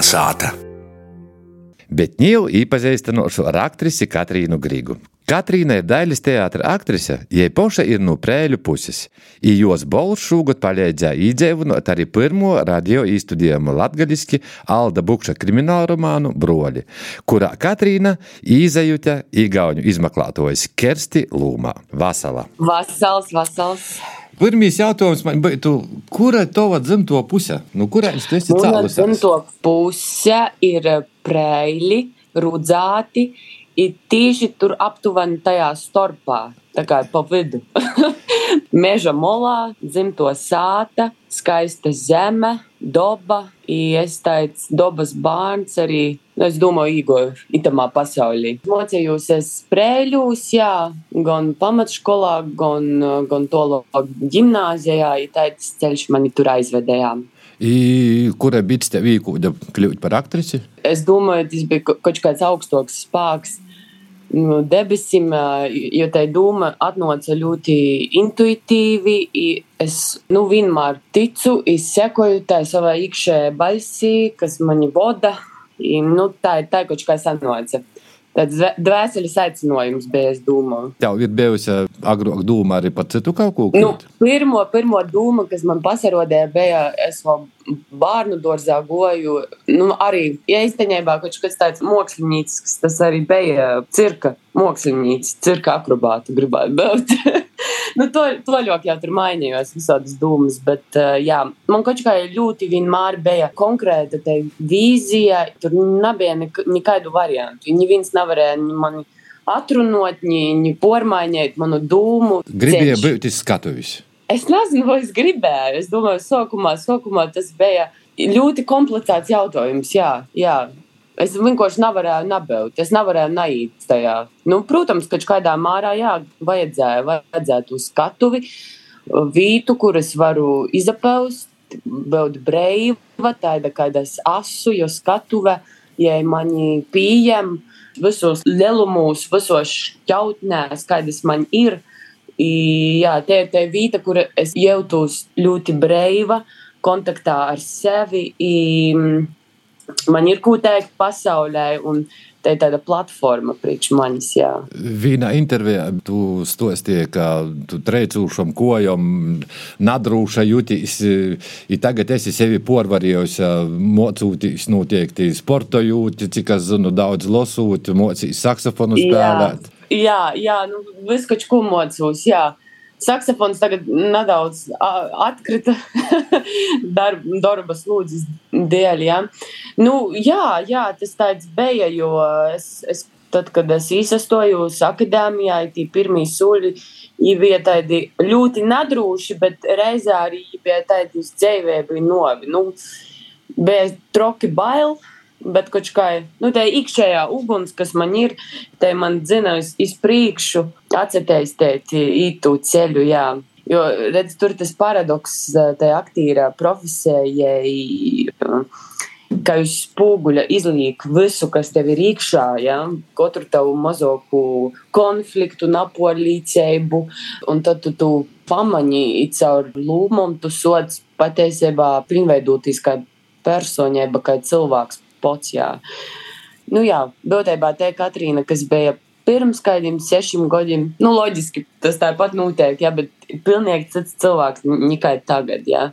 Viena sāta. Bet ņēmu īpazīstinošu ar aktrisi Katrīnu Grigu. Katrīna ir daļas teātris aktrise, jai poša ir no prēļu puses. I jos bols šogad palīdzēja īdzēvunot arī pirmo radio īstudējumu latgaliski Alda Bukša kriminālu romānu Broļi, kurā Katrīna īzajūta īgauņu izmeklētojas Kersti Lūmā. Vasala! Vasals, vasals! Pirmīs jautājums man būtu, kura ir tava dzimto puse? Nu, kurēļ tu esi cēlusies? Dzimto puse ir prēļi, rudzāti, ir tieši tur aptuveni tajā starpā, tā kā pa vidu. Meža molā, dzimto sāta, skaista zeme, doba, es teicu, dobas bērns arī. Nu, es domāju, Igor, itamā pasaulī. Mocījos sprēļos, jā, gan pamatskolā, gan, gan tolāk ģimnāzijā, ja tāds ceļš mani tur aizvedējām. I, kura bija tev īkūda kļūt par aktrisi? Es domāju, tas bija kaut kāds augstāks spēks debesim, jo tā doma atnāca ļoti intuitīvi. Es nu, vienmēr ticu, es sekoju tai savai iekšējai balsī, kas mani vada. Nu, tā ir tā, kaut kā sanāca. Tāds dvēseles aicinājums es domāju. Tev ir bijusi agrāk doma arī par citu kaut ko? Nu, pirmo, pirmo doma, kas man pasarodēja, bija, es vēl bērnu dārzā goju. Nu, arī ja īstenībā kaut kas tāds mākslinieks, tas arī bija cirka mākslinieks, cirka akrobāta gribētu būt. nu, to, to ļoti jau tur mainījās, visādas domas. Bet, uh, jā, man kaut kā ļoti vienmēr bija konkrēta vīzija. Tur nebija nek nekādu variantu. Viņi viens nevarēja mani atrunot, viņi pormaiņot manu dūmu. Gribēja būt skatuvis. Es nezinu, vai es gribēju. Es domāju, sākumā, sākumā tas bija ļoti komplicēts jautājums. Jā, jā. Es vienkārši nevarēju nebūt. Es nevarēju neiet tajā. Nu, protams, ka kādā mārā jā, vajadzēja, vajadzēja to skatuvi, vītu, kuras varu izapaust, būt brīva, tāda kādas asu, jo skatuve, ja mani pieņem visos lielumos, visos šķautnēs, kādas man ir. I, jā, tie ir tā vīta, kur es jūtos ļoti brīva, kontaktā ar sevi. I, man ir ko teikt pasaulē. Tā ir tāda platforma priekš manis. Jā. Vienā intervijā tu stostīji, ka tu treicūšam kojam, nadrūša jutīs. I tagad esi sevi porvarījusi, mocūtīs noteikti sporta jūti, cik es zinu, daudz losūt, mocīs saksofonu spēlēt. Jā, jā, jā nu, viss, ko mocūs, jā. Saksofons tagad nedaudz atkrita darba, slūdzes dēļ. Ja. Nu, jā, jā, tas tāds bija, jo es, es tad, kad es izsastojos akadēmijā, tie pirmie soļi bija tādi ļoti nadrūši, bet reizē arī bija tādi uz dzīvēju novi. Nu, bija troki baili. Bet kaut kā nu, tā iekšējā uguns, kas man ir, te man dzina uz, priekšu, atcerēties ītu ceļu. Jā. Jo redz, tur tas paradoks, tā aktīra profesijai, ka uz spoguļa izliek visu, kas tev ir iekšā, ja? katru tavu mazāku konfliktu, napolicību, un tad tu, tu pamani caur lūmumu, tu sots patiesībā pilnveidoties kā personība, kā cilvēks pots. Jā. Nu, jā, būtībā te Katrīna, kas bija pirms kādiem sešiem gadiem, nu, loģiski tas tāpat notiek, jā, bet pilnīgi cits cilvēks nekā tagad. Jā.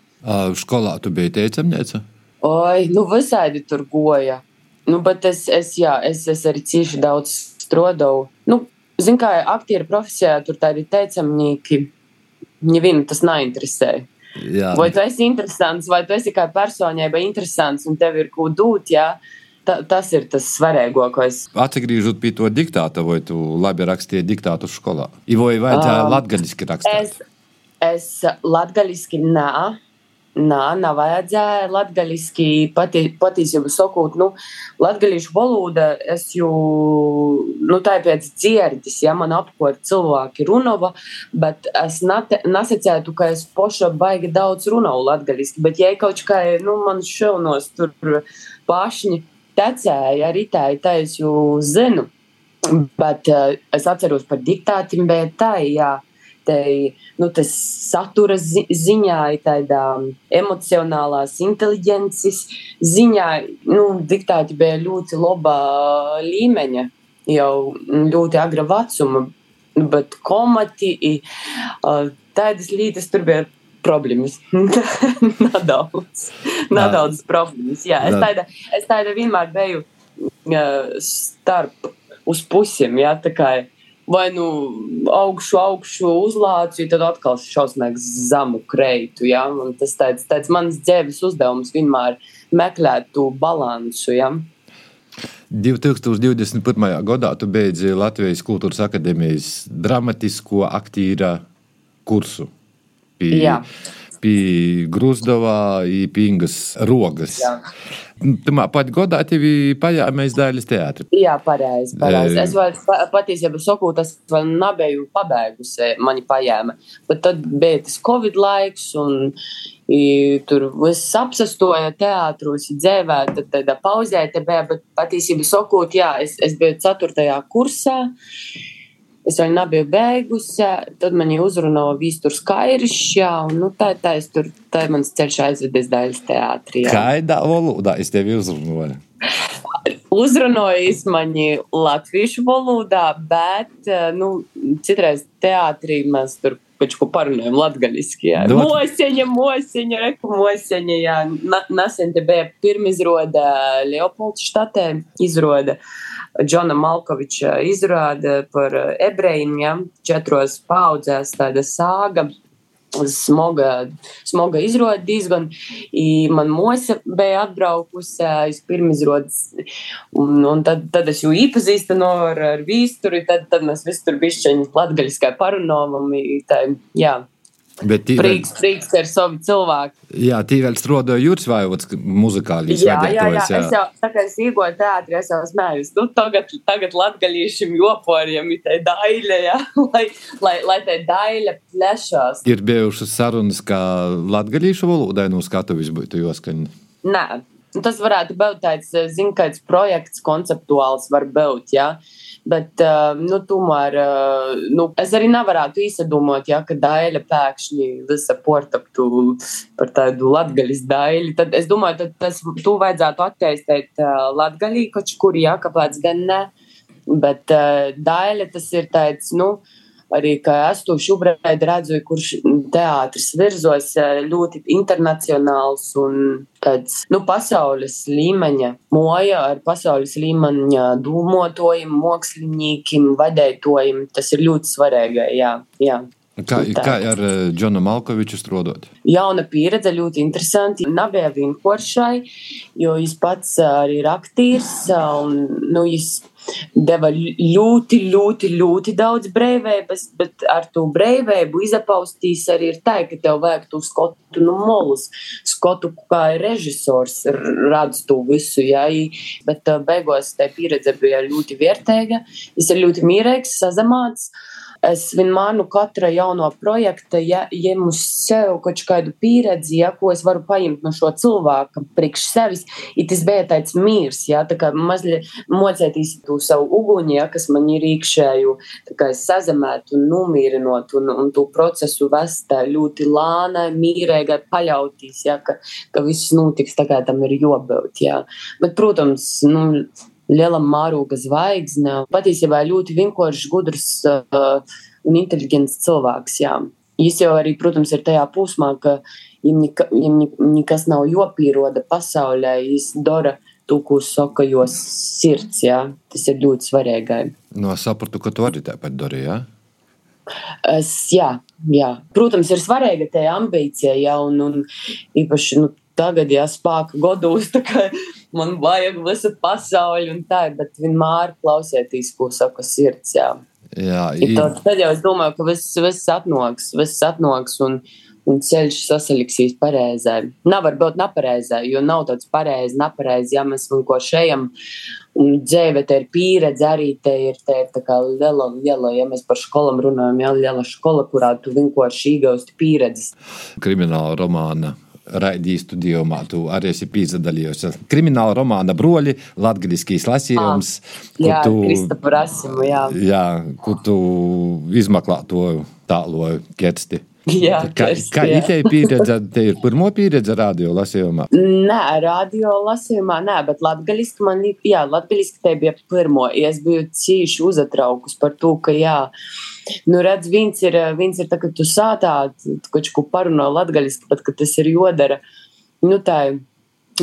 Skolā tu biji teicamniece? Oi, nu, visādi tur goja. Nu, bet es, es, jā, es, es arī cieši daudz strādāju. Nu, Ziniet, kā aktieru profesijā tur tādi teicamnieki, nevienu tas neinteresēja. Jā. Vai tu esi interesants, vai tu esi kā personība interesants un tev ir ko dot, jā. Ta, tas ir tas svarīgākais. Atgriežot pie to diktāta, vai tu labi rakstīji diktātu skolā? Vai vajadzēja um, latgaļiski rakstīt? Es, es latgaļiski nē. Nā, vajadzēja latgaļiski pati, patiesību sakot, nu, latgaļīšu valoda, es jau, nu, tā pēc dzirdis, ja man apkort cilvēki runova, bet es nate, nesacētu, ka es poša baigi daudz runāju latgaļiski, bet ja kaut kā, nu, man šaunos tur pašņi tecēja, arī tā, tā es jau zinu, bet uh, es atceros par diktātiem, bet tā, jā, te, nu, tas satura zi ziņā, tādā emocionālās inteliģences ziņā, nu, diktāti bija ļoti laba līmeņa jau ļoti agra vecuma, bet komati, tādas lietas tur bija problēmas. Nedaudz. Nedaudz problēmas. Jā, es tāda, es tāda vienmēr biju starp uz pusēm. Jā, tā kā vai nu augšu, augšu uzlācu, tad atkal šausmīgi zemu kreitu. Ja? Un tas tāds, tāds mans dzīves uzdevums vienmēr meklēt to balansu. Ja? 2021. gadā tu beidzi Latvijas Kultūras Akadēmijas dramatisko aktīra kursu. Pie, Jā. Pie Grūzdovā, Pingas rogas. Jā. Tamā pat godā tevi pajāmēs daļas teātri. Jā, pareizi. pareizi. Es vēl patiesībā saku, tas vēl nebiju pabeigusi, mani pajāma. Bet tad bija tas Covid laiks un I, tur viss apsastoja teātros, dzēvē, tad tāda pauzē te bija, bet patiesībā sakot, jā, es, es biju ceturtajā kursā. Es vēl nebiju beigusi, tad man jau uzrunāja Vīsturs Kairišs, jā, un nu, tā, tā, es tur, tā mans ceļš aizvedis daļas teātrī. Kādā valodā es tevi uzrunāju? Uzrunājis mani latviešu valodā, bet, nu, citreiz teātrī mēs tur kaut ko parunājam jā. Dot. Moseņa, moseņa, reku moseņa, jā. Nesen te bija pirmizroda Leopolds štatē, izroda. Uh, Džona Malkoviča izrāde par ebrejiem, ja, četros paudzēs tāda sāga. Smoga, smoga izrāde diezgan. Man mosa bija atbraukusi uz pirmizrādes, un, un tad, tad es jau iepazīstinu ar, ar vīsturi. Tad, tad mēs visi tur bišķiņi latgaļiskai parunājam. Jā, Bet tī prieks, vēl... prieks ar savu cilvēku. Jā, tī vēl strādāja Jūras Vaivots muzikālīs jā, jā, jā, jā, es jau, tā kā es īgoju teātri, es jau smējos, nu tagad, tagad latgaļīšiem joporiem ir tai daļa, jā, lai, lai, lai tai daļa plešās. Ir bijušas sarunas, kā latgaļīšu valodai no skatuvis būtu joskaņa? Nē, nu, tas varētu būt tāds, zin, kāds projekts konceptuāls var būt, jā. Ja? Bet, nu, tomēr, nu, es arī nevarētu īsadomot, ja, daļa pēkšņi visa portaptu par tādu latgaļas daļu. Tad es domāju, tad tas, tu vajadzētu attīstīt latgaļī, kaut kur, jā, kāpēc gan ne. Bet daļa tas ir tāds, nu, uh, arī es to šobrīd redzu, kurš teātris virzos eh, ļoti internacionāls un tāds nu, pasaules līmeņa moja ar pasaules līmeņa dūmotojiem, māksliniekiem, vadētojiem. Tas ir ļoti svarīgi. Jā, jā. Kā, kā ar eh, Džonu Malkoviču strādāt? Jauna pieredze, ļoti interesanti. Nav bija vienkāršai, jo viņš pats arī ir aktieris. Un, nu, viņš deva ļoti, ļoti, ļoti daudz brīvības, bet ar to brīvību izapaustīs arī tā, ka tev vajag to skotu no nu, molus. Skotu kā režisors redz to visu, jā, bet beigās tā pieredze bija ļoti vērtīga. Viņš ir ļoti mīrīgs, sazamāts. Uh, Es vienmēr no katra jauno projekta ja, ņemu sev kaut kādu pieredzi, ja, ko es varu paņemt no šo cilvēka priekš sevis. Ir tas bija tāds mīrs, ja, tā kā mazliet mocētīs to savu uguni, ja, kas man ir iekšēju, tā kā es sazemētu un numīrinot un, un to procesu vest ļoti lānai, mīrēgai paļautīs, ja, ka, ka viss notiks tā kā tam ir jobūt. Ja. Bet, protams, nu, liela mēroga zvaigzne. Patiesībā ļoti vienkāršs, gudrs uh, un inteliģents cilvēks. Jā. Viņš jau arī, protams, ir tajā posmā, ka viņam, viņam nekas nav jopīroda pasaulē. Viņš dara to, ko saka, jo sirds, jā. tas ir ļoti svarīgi. No nu, sapratu, ka tu arī tāpat dari, jā? Es, jā, jā, protams, ir svarīga tā ambīcija, ja, un, un īpaši nu, tagad, ja spēka godos, ka man vajag visu pasauli un tā, bet vienmēr klausieties, ko saka sirds. Jā. Jā, i... tad, tad jau es domāju, ka viss, viss atnoks, viss atnoks un, un ceļš sasaliksīs pareizai. Nav varbūt nepareizai, jo nav tāds pareizi, nepareizi, ja mēs kaut ko šejam. Un dzīve te ir pieredze, arī te ir, te ir tā kā liela, liela, ja mēs par skolām runājam, jā, liela skola, kurā tu vienkārši iegūsti pieredzes. Krimināla romāna raidījis studijumā. Tu arī esi piedalījies. Krimināla romāna broļi, latgaliskīs lasījums. Ah, jā, tu, Kristapur Asimu, jā. Jā, kur tu izmeklē to tāloju kersti. Jā, kā kersti, kā jā. itēji pieredze, te ir pirmo pieredze radio lasījumā? Nē, radio lasījumā, nē, bet latgaļiski man, jā, latgaļiski te bija pirmo. Es biju cīši uzatraukus par to, ka, jā, nu redz, viens ir, viens ir tā, ka tu sātā, tu kaut ko parunā latgaļiski, bet, ka tas ir jodara, nu tā,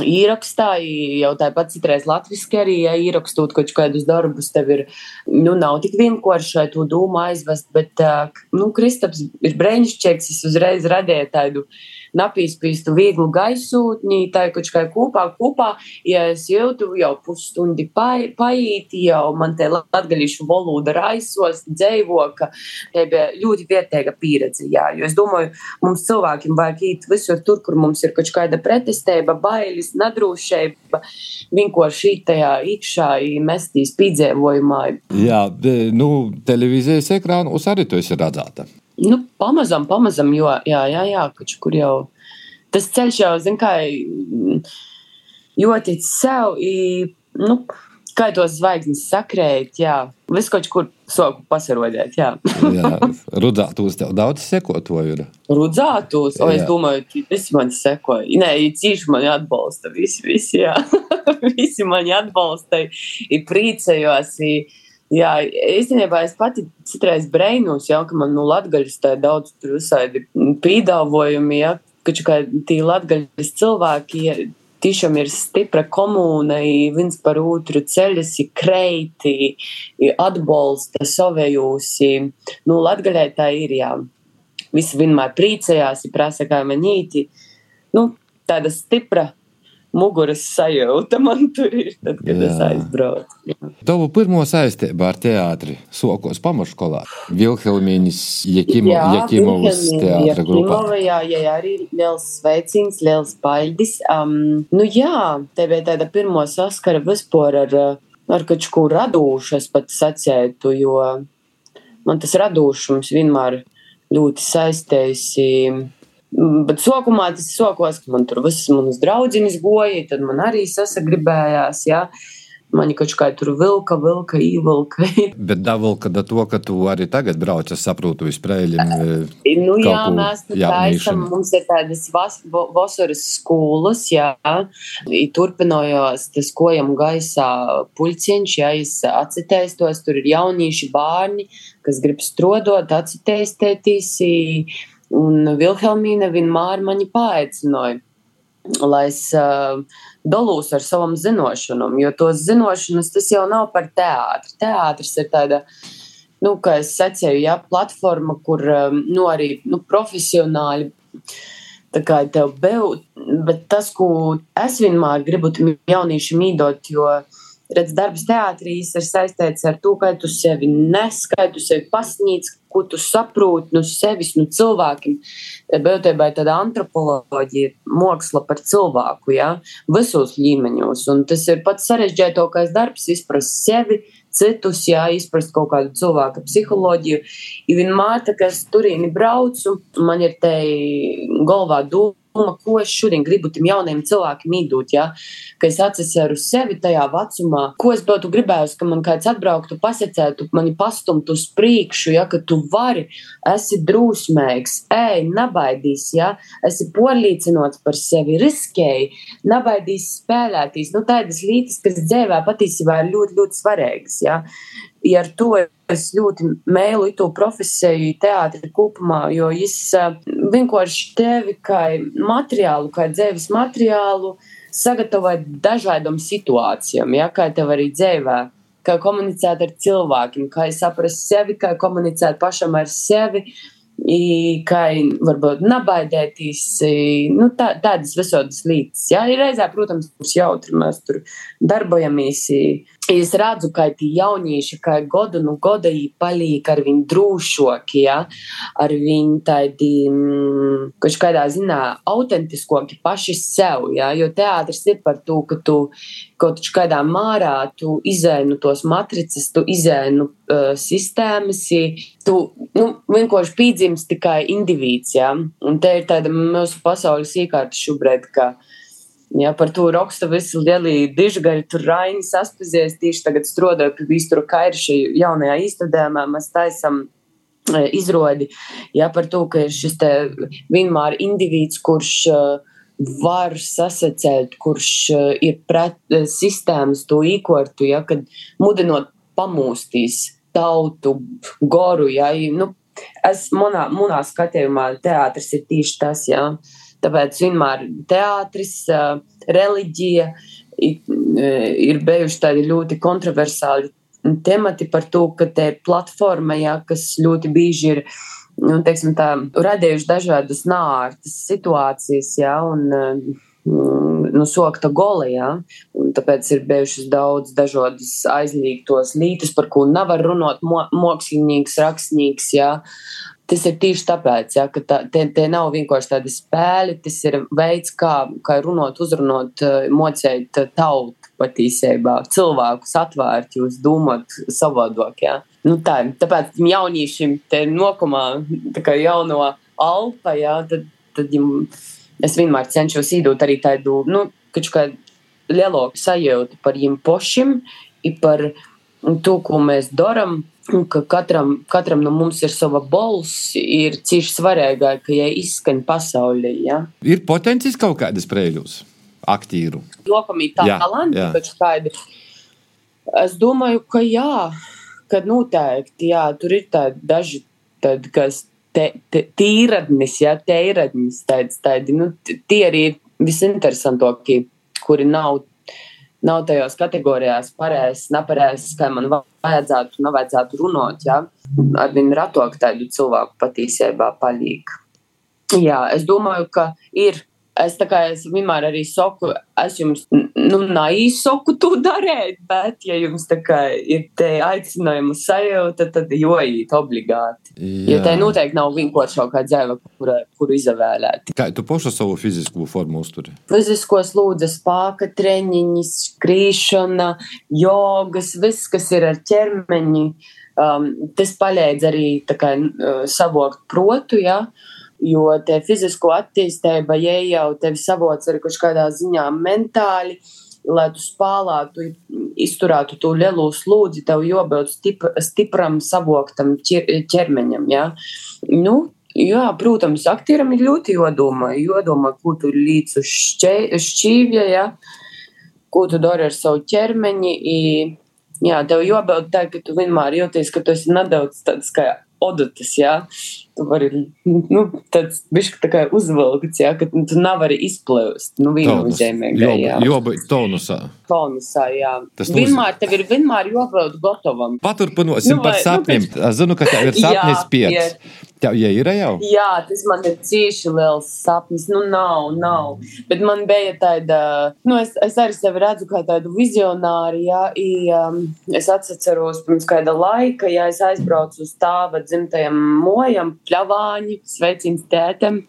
īrakstā, jau tāpat citreiz latviski arī, ja īrakstot kaut kādus darbus, tev ir, nu, nav tik vienkārši to dūmu aizvest, bet, nu, Kristaps ir brēņšķieks, es uzreiz radīju tādu napīspīstu vieglu gaisotni, tā kaut kā kopā, kopā, ja es jūtu jau pusstundi paīti, jau man te latgaļīšu valoda raisos, dzēvo, ka te bija ļoti vietēga pieredze, jā, jo es domāju, mums cilvēkiem vajag īt visur tur, kur mums ir kaut kāda pretestība, bailes, nedrūšība, vienkārši tajā iekšā, mestīs piedzīvojumā. Jā, nu, televīzijas ekrānos arī tu esi redzēta. Nu, pamazam, pamazam, jo, jā, jā, jā, kaut kur jau tas ceļš jau, zin kā, ļoti sev, i, nu, kā tos zvaigznes sakrēt, jā, viss kaut kur soku pasarodēt, jā. Jā, rudzētos tev daudz sekotoju ir. Rudzātos, o, es Jā. domāju, ka visi mani sekoja. Nē, cīši mani atbalsta, visi, visi, jā. visi mani atbalsta, ir priecējos, i, Jā, īstenībā es pati citreiz brainos, jau, ka man no latgaļas tā daudz tur visādi pīdāvojumi, ja, ka kā tī latgaļas cilvēki ja, tiešām ir stipra komūna, viens par otru ceļas, kreiti, atbalsta savējūs. Nu, latgaļai tā ir, jā. Visi vienmēr priecājās, ir prasa, kā man īti. Nu, tāda stipra muguras sajūta man tur ir, tad, kad jā. es aizbraucu. Tavu pirmo saistību ar teātri sokos pamaškolā. Vilhelmīnis Jekimo, Jekimovs teātra grupā. Jā, jā, jā, arī liels sveiciens, liels paļdis. Um, nu jā, te bija tāda pirmo saskara vispār ar, ar kaut ko radošu, es pat sacētu, jo man tas radošums vienmēr ļoti saistējusi. Bet sākumā tas sokos, ka man tur visas manas draudzenes goja, tad man arī sasagribējās, jā. Mani kaut kā tur vilka, vilka, īvilka. Bet davilka da to, ka tu arī tagad brauc, es saprotu, visprēļiem. Nu, Kaut jā, mēs tur jaunīšana. taisam, mums ir tādas vas- vasaras skolas, jā, I turpinājās tas kojam gaisā puļciņš, jā, es atcitēstos, tur ir jaunieši bērni, kas grib strodot, atcitēstētīs, i- un Vilhelmīna vienmēr mani paaicināja. Lai es uh, dalūs ar savam zināšanām, jo tos zināšanas tas jau nav par teātri. Teātris ir tāda nu, kā es secēju, jā, platforma, kur nu, arī nu, profesionāļi. Tā kā tev bija, bet tas, ko es vienmēr gribu tam jauniešiem īdot, jo, redz, darbs teātrīs ir saistīts ar to, ka tu sevi neskai, tu sevi pasniedz, ko tu saproti no sevis, no cilvēkiem. Būtībā ir tāda antropoloģija, māksla par cilvēku, jā, visos līmeņos. Un tas ir pats sarežģītākais darbs, izprast sevi, citus, jā, izprast kaut kādu cilvēku psiholoģiju. Ja vienmēr, kad es turīni braucu, man ir te galvā doma, ko es šodien gribu tam jauniem cilvēkiem iedot. Ja? Ka es atceros sevi tajā vecumā, ko es būtu gribējusi, ka man kāds atbrauktu, pasakētu, mani pastumtu uz priekšu, ja? ka tu vari, esi drūsmīgs, ej, nebaidīs, ja? esi pārliecināts par sevi, riskēji, nebaidīs spēlēties. Nu, tādas lietas, kas dzīvē patiesībā ir ļoti, ļoti svarīgas. Ja? Ja ar to es ļoti mēlu to profesiju, teātri kopumā, jo es uh, vienkārši tevi kā materiālu, kā dzīves materiālu sagatavoju dažādām situācijām, ja, kā tev arī dzīvē. Kā komunicēt ar cilvēkiem, kā saprast sevi, kā komunicēt pašam ar sevi, i, kā varbūt nebaidēties. Nu, tā, tādas visādas lietas. Jā, ir reizē, protams, mums jautri, mēs tur darbojamies. Es redzu, ka tie jaunieši, kā godu no goda, paliek ar viņu drūšoki, ja? ar viņu tādi, mm, kaut kādā ziņā, autentiskoki paši sev. Ja? Jo teātris ir par to, ka tu kaut kādā mārā tu izēnu tos matricas, tu izēnu uh, sistēmas, tu nu, vienkārši pīdzims tikai indivīds. Ja? Un te ir tāda mūsu pasaules iekārta šobrīd. ka Jā, par to raksta visi lielie dižgaļi, tur Raini saspazies, tieši tagad strādāju pie Vīstura Kairša jaunajā īstudējumā, mēs taisam izrodi, ja par to, ka ir šis vienmēr indivīds, kurš var sasacēt, kurš ir pret sistēmas to īkortu, ja, kad mudinot pamūstīs tautu, goru, ja, nu, es manā, manā skatījumā teātris ir tieši tas, ja, tāpēc vienmēr teātris, reliģija ir bijuši tādi ļoti kontroversāli temati par to, ka te ir platforma, jā, kas ļoti bieži ir nu, teiksim, tā, radījuši dažādas nārtas situācijas, jā, un mm, nu, sokta gola, jā, un tāpēc ir bijušas daudz dažādas aizliegtos lītas, par ko nevar runāt mo mākslinieks, rakstnieks, jā, Tas ir tieši tāpēc, ja, ka tā, tie, tie nav vienkārši tādi spēļi, tas ir veids, kā, kā runāt, uzrunāt, mocēt tautu patiesībā cilvēkus atvērt, jūs domāt savādāk. Ja? Nu, tā, tāpēc jauniešiem te nokumā, tā kā jauno alfa, ja, tad, tad jum, es vienmēr cenšos īdot arī tādu, nu, kā lielāku sajūtu par viņiem pašiem, par to, ko mēs darām. Ka katram, katram no mums ir sava balss, ir cīši svarīgāk, ka jai izskan pasaulē. Ja? Ir potenciāls kaut kādas prēļus aktīru? Jokam ir tā talanti, bet skaidri. Es domāju, ka jā, ka noteikti, jā, tur ir tādi daži, tādi, kas te, te, tīradnis, jā, teiradnis, tādi, tādi, nu, tie arī ir visinteresantākie, kuri nav, nav tajos kategorijās pareizs, nepareizs, kā man vajadzētu, nav vajadzētu runāt, jā. Ar viņu ratok tādu cilvēku patīsībā palīk. Jā, es domāju, ka ir Es tā kā es vienmēr arī saku, es jums nu, neizsaku to darīt, bet, ja jums tā kā ir te aicinājuma sajūta, tad joīt obligāti. Jā. Jo te noteikti nav vienkāršākā dzīve, kuru, kuru izvēlēt. Kā tu pašu savu fizisko formu uzturi? Fiziskos lūdzas, spāka treniņas, krīšana, jogas, viss, kas ir ar ķermeni. Um, tas palīdz arī kā, uh, savokt protu, ja. Uh, jo te fizisko attīstība, ja jau tevi savoc arī kaut kādā ziņā mentāli, lai tu spālētu, izturētu to lielo slūdzi, tev jābūt stip, stipram, savoktam ķermeņam. Ja? Nu, jā, protams, aktieram ir ļoti jodomā, jodomā, ko tu līdz uz šķīvja, ja? ko tu dari ar savu ķermeni. I, jā, tev jābūt tā, ka tu vienmēr jūties, ka tu esi nedaudz tāds kā odotas, jā. Tu vari, nu, tāds bišķi tā kā uzvalkts, jā, ka tu nevari izplēst, nu, viennozīmīgi, jā. Jo, jo tonusā. Tonusā, jā. Tas vienmēr, tev ir vienmēr jābūt gatavam. Paturpinosim nu, par sapņiem. Nu, es zinu, ka tev ir sapnis piec. Tev ja ir jau? Jā, tas man ir cīši liels sapnis. Nu, nav, nav. Bet man bija tāda, nu, es, es arī sevi redzu kā tādu vizionāru, jā, i, um, es atceros pirms kāda laika, ja es aizbraucu uz tāva dzimtajam mojam, pļavāņi, sveicins tētem.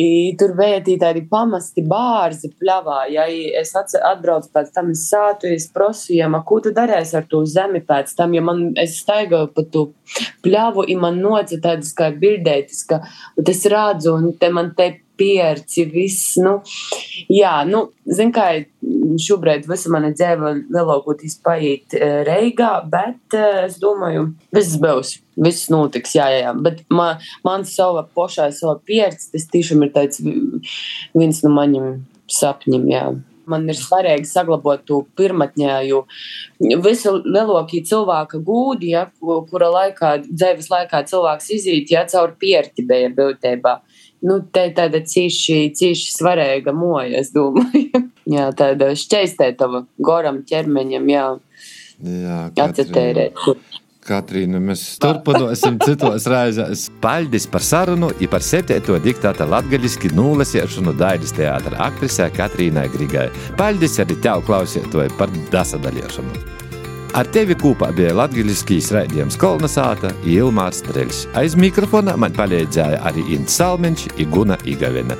I, tur bija tādi pamesti bārzi pļavā. Ja es atbraucu pēc tam, es sātu, es prasīju, ko tu darēsi ar to zemi pēc tam, ja man, es staigāju pa to pļavu, un man noca tādas kā bildētis, ka es redzu, un te man te pierci, viss, nu, jā, nu, zin kā, šobrīd visa mana dzēva lielākoties paiet uh, Reigā, bet uh, es domāju, viss būs, viss notiks, jā, jā, jā, bet man, man sava pošā, sava pierci, tas tiešām ir tāds viens no maniem sapņiem, jā. Man ir svarīgi saglabāt to pirmotņēju, visu lielākie cilvēka gūdi, ja, kura laikā, dzīves laikā cilvēks iziet, ja caur pierti bija būtībā nu, te tāda cīši, cīši svarīga moja, es domāju. jā, tāda šķeistētava goram ķermeņam, jā. Jā, atcerēt. Katrīna, mēs turpināsim citos raizēs. Paldies par sarunu, ja par septīto diktāta latgaļiski nūlasēšanu Dairis teātra aktrisē Katrīnai Grigai. Paldies arī tev klausītāji par dasadaļiešanu. Ar tevi kopā bija Latvijas raidījums Kolnesāta Ilmārs Streļs. Aiz mikrofona man palīdzēja arī Ints Salmiņš, Iguna Igavena.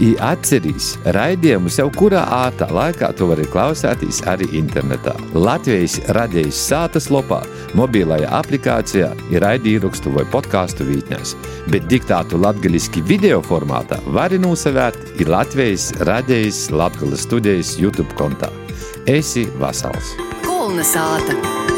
I atcerīs, raidījumus jau kurā ātrā laikā tu vari klausēties arī internetā. Latvijas radijas sātas lopā, mobilajā aplikācijā ir raidījumrakstu vai podkāstu vītnēs, bet diktātu latgaļiski video formātā vari nosavērt ir Latvijas radijas Latgales studijas YouTube kontā. Esi vasals! Kalnasāta.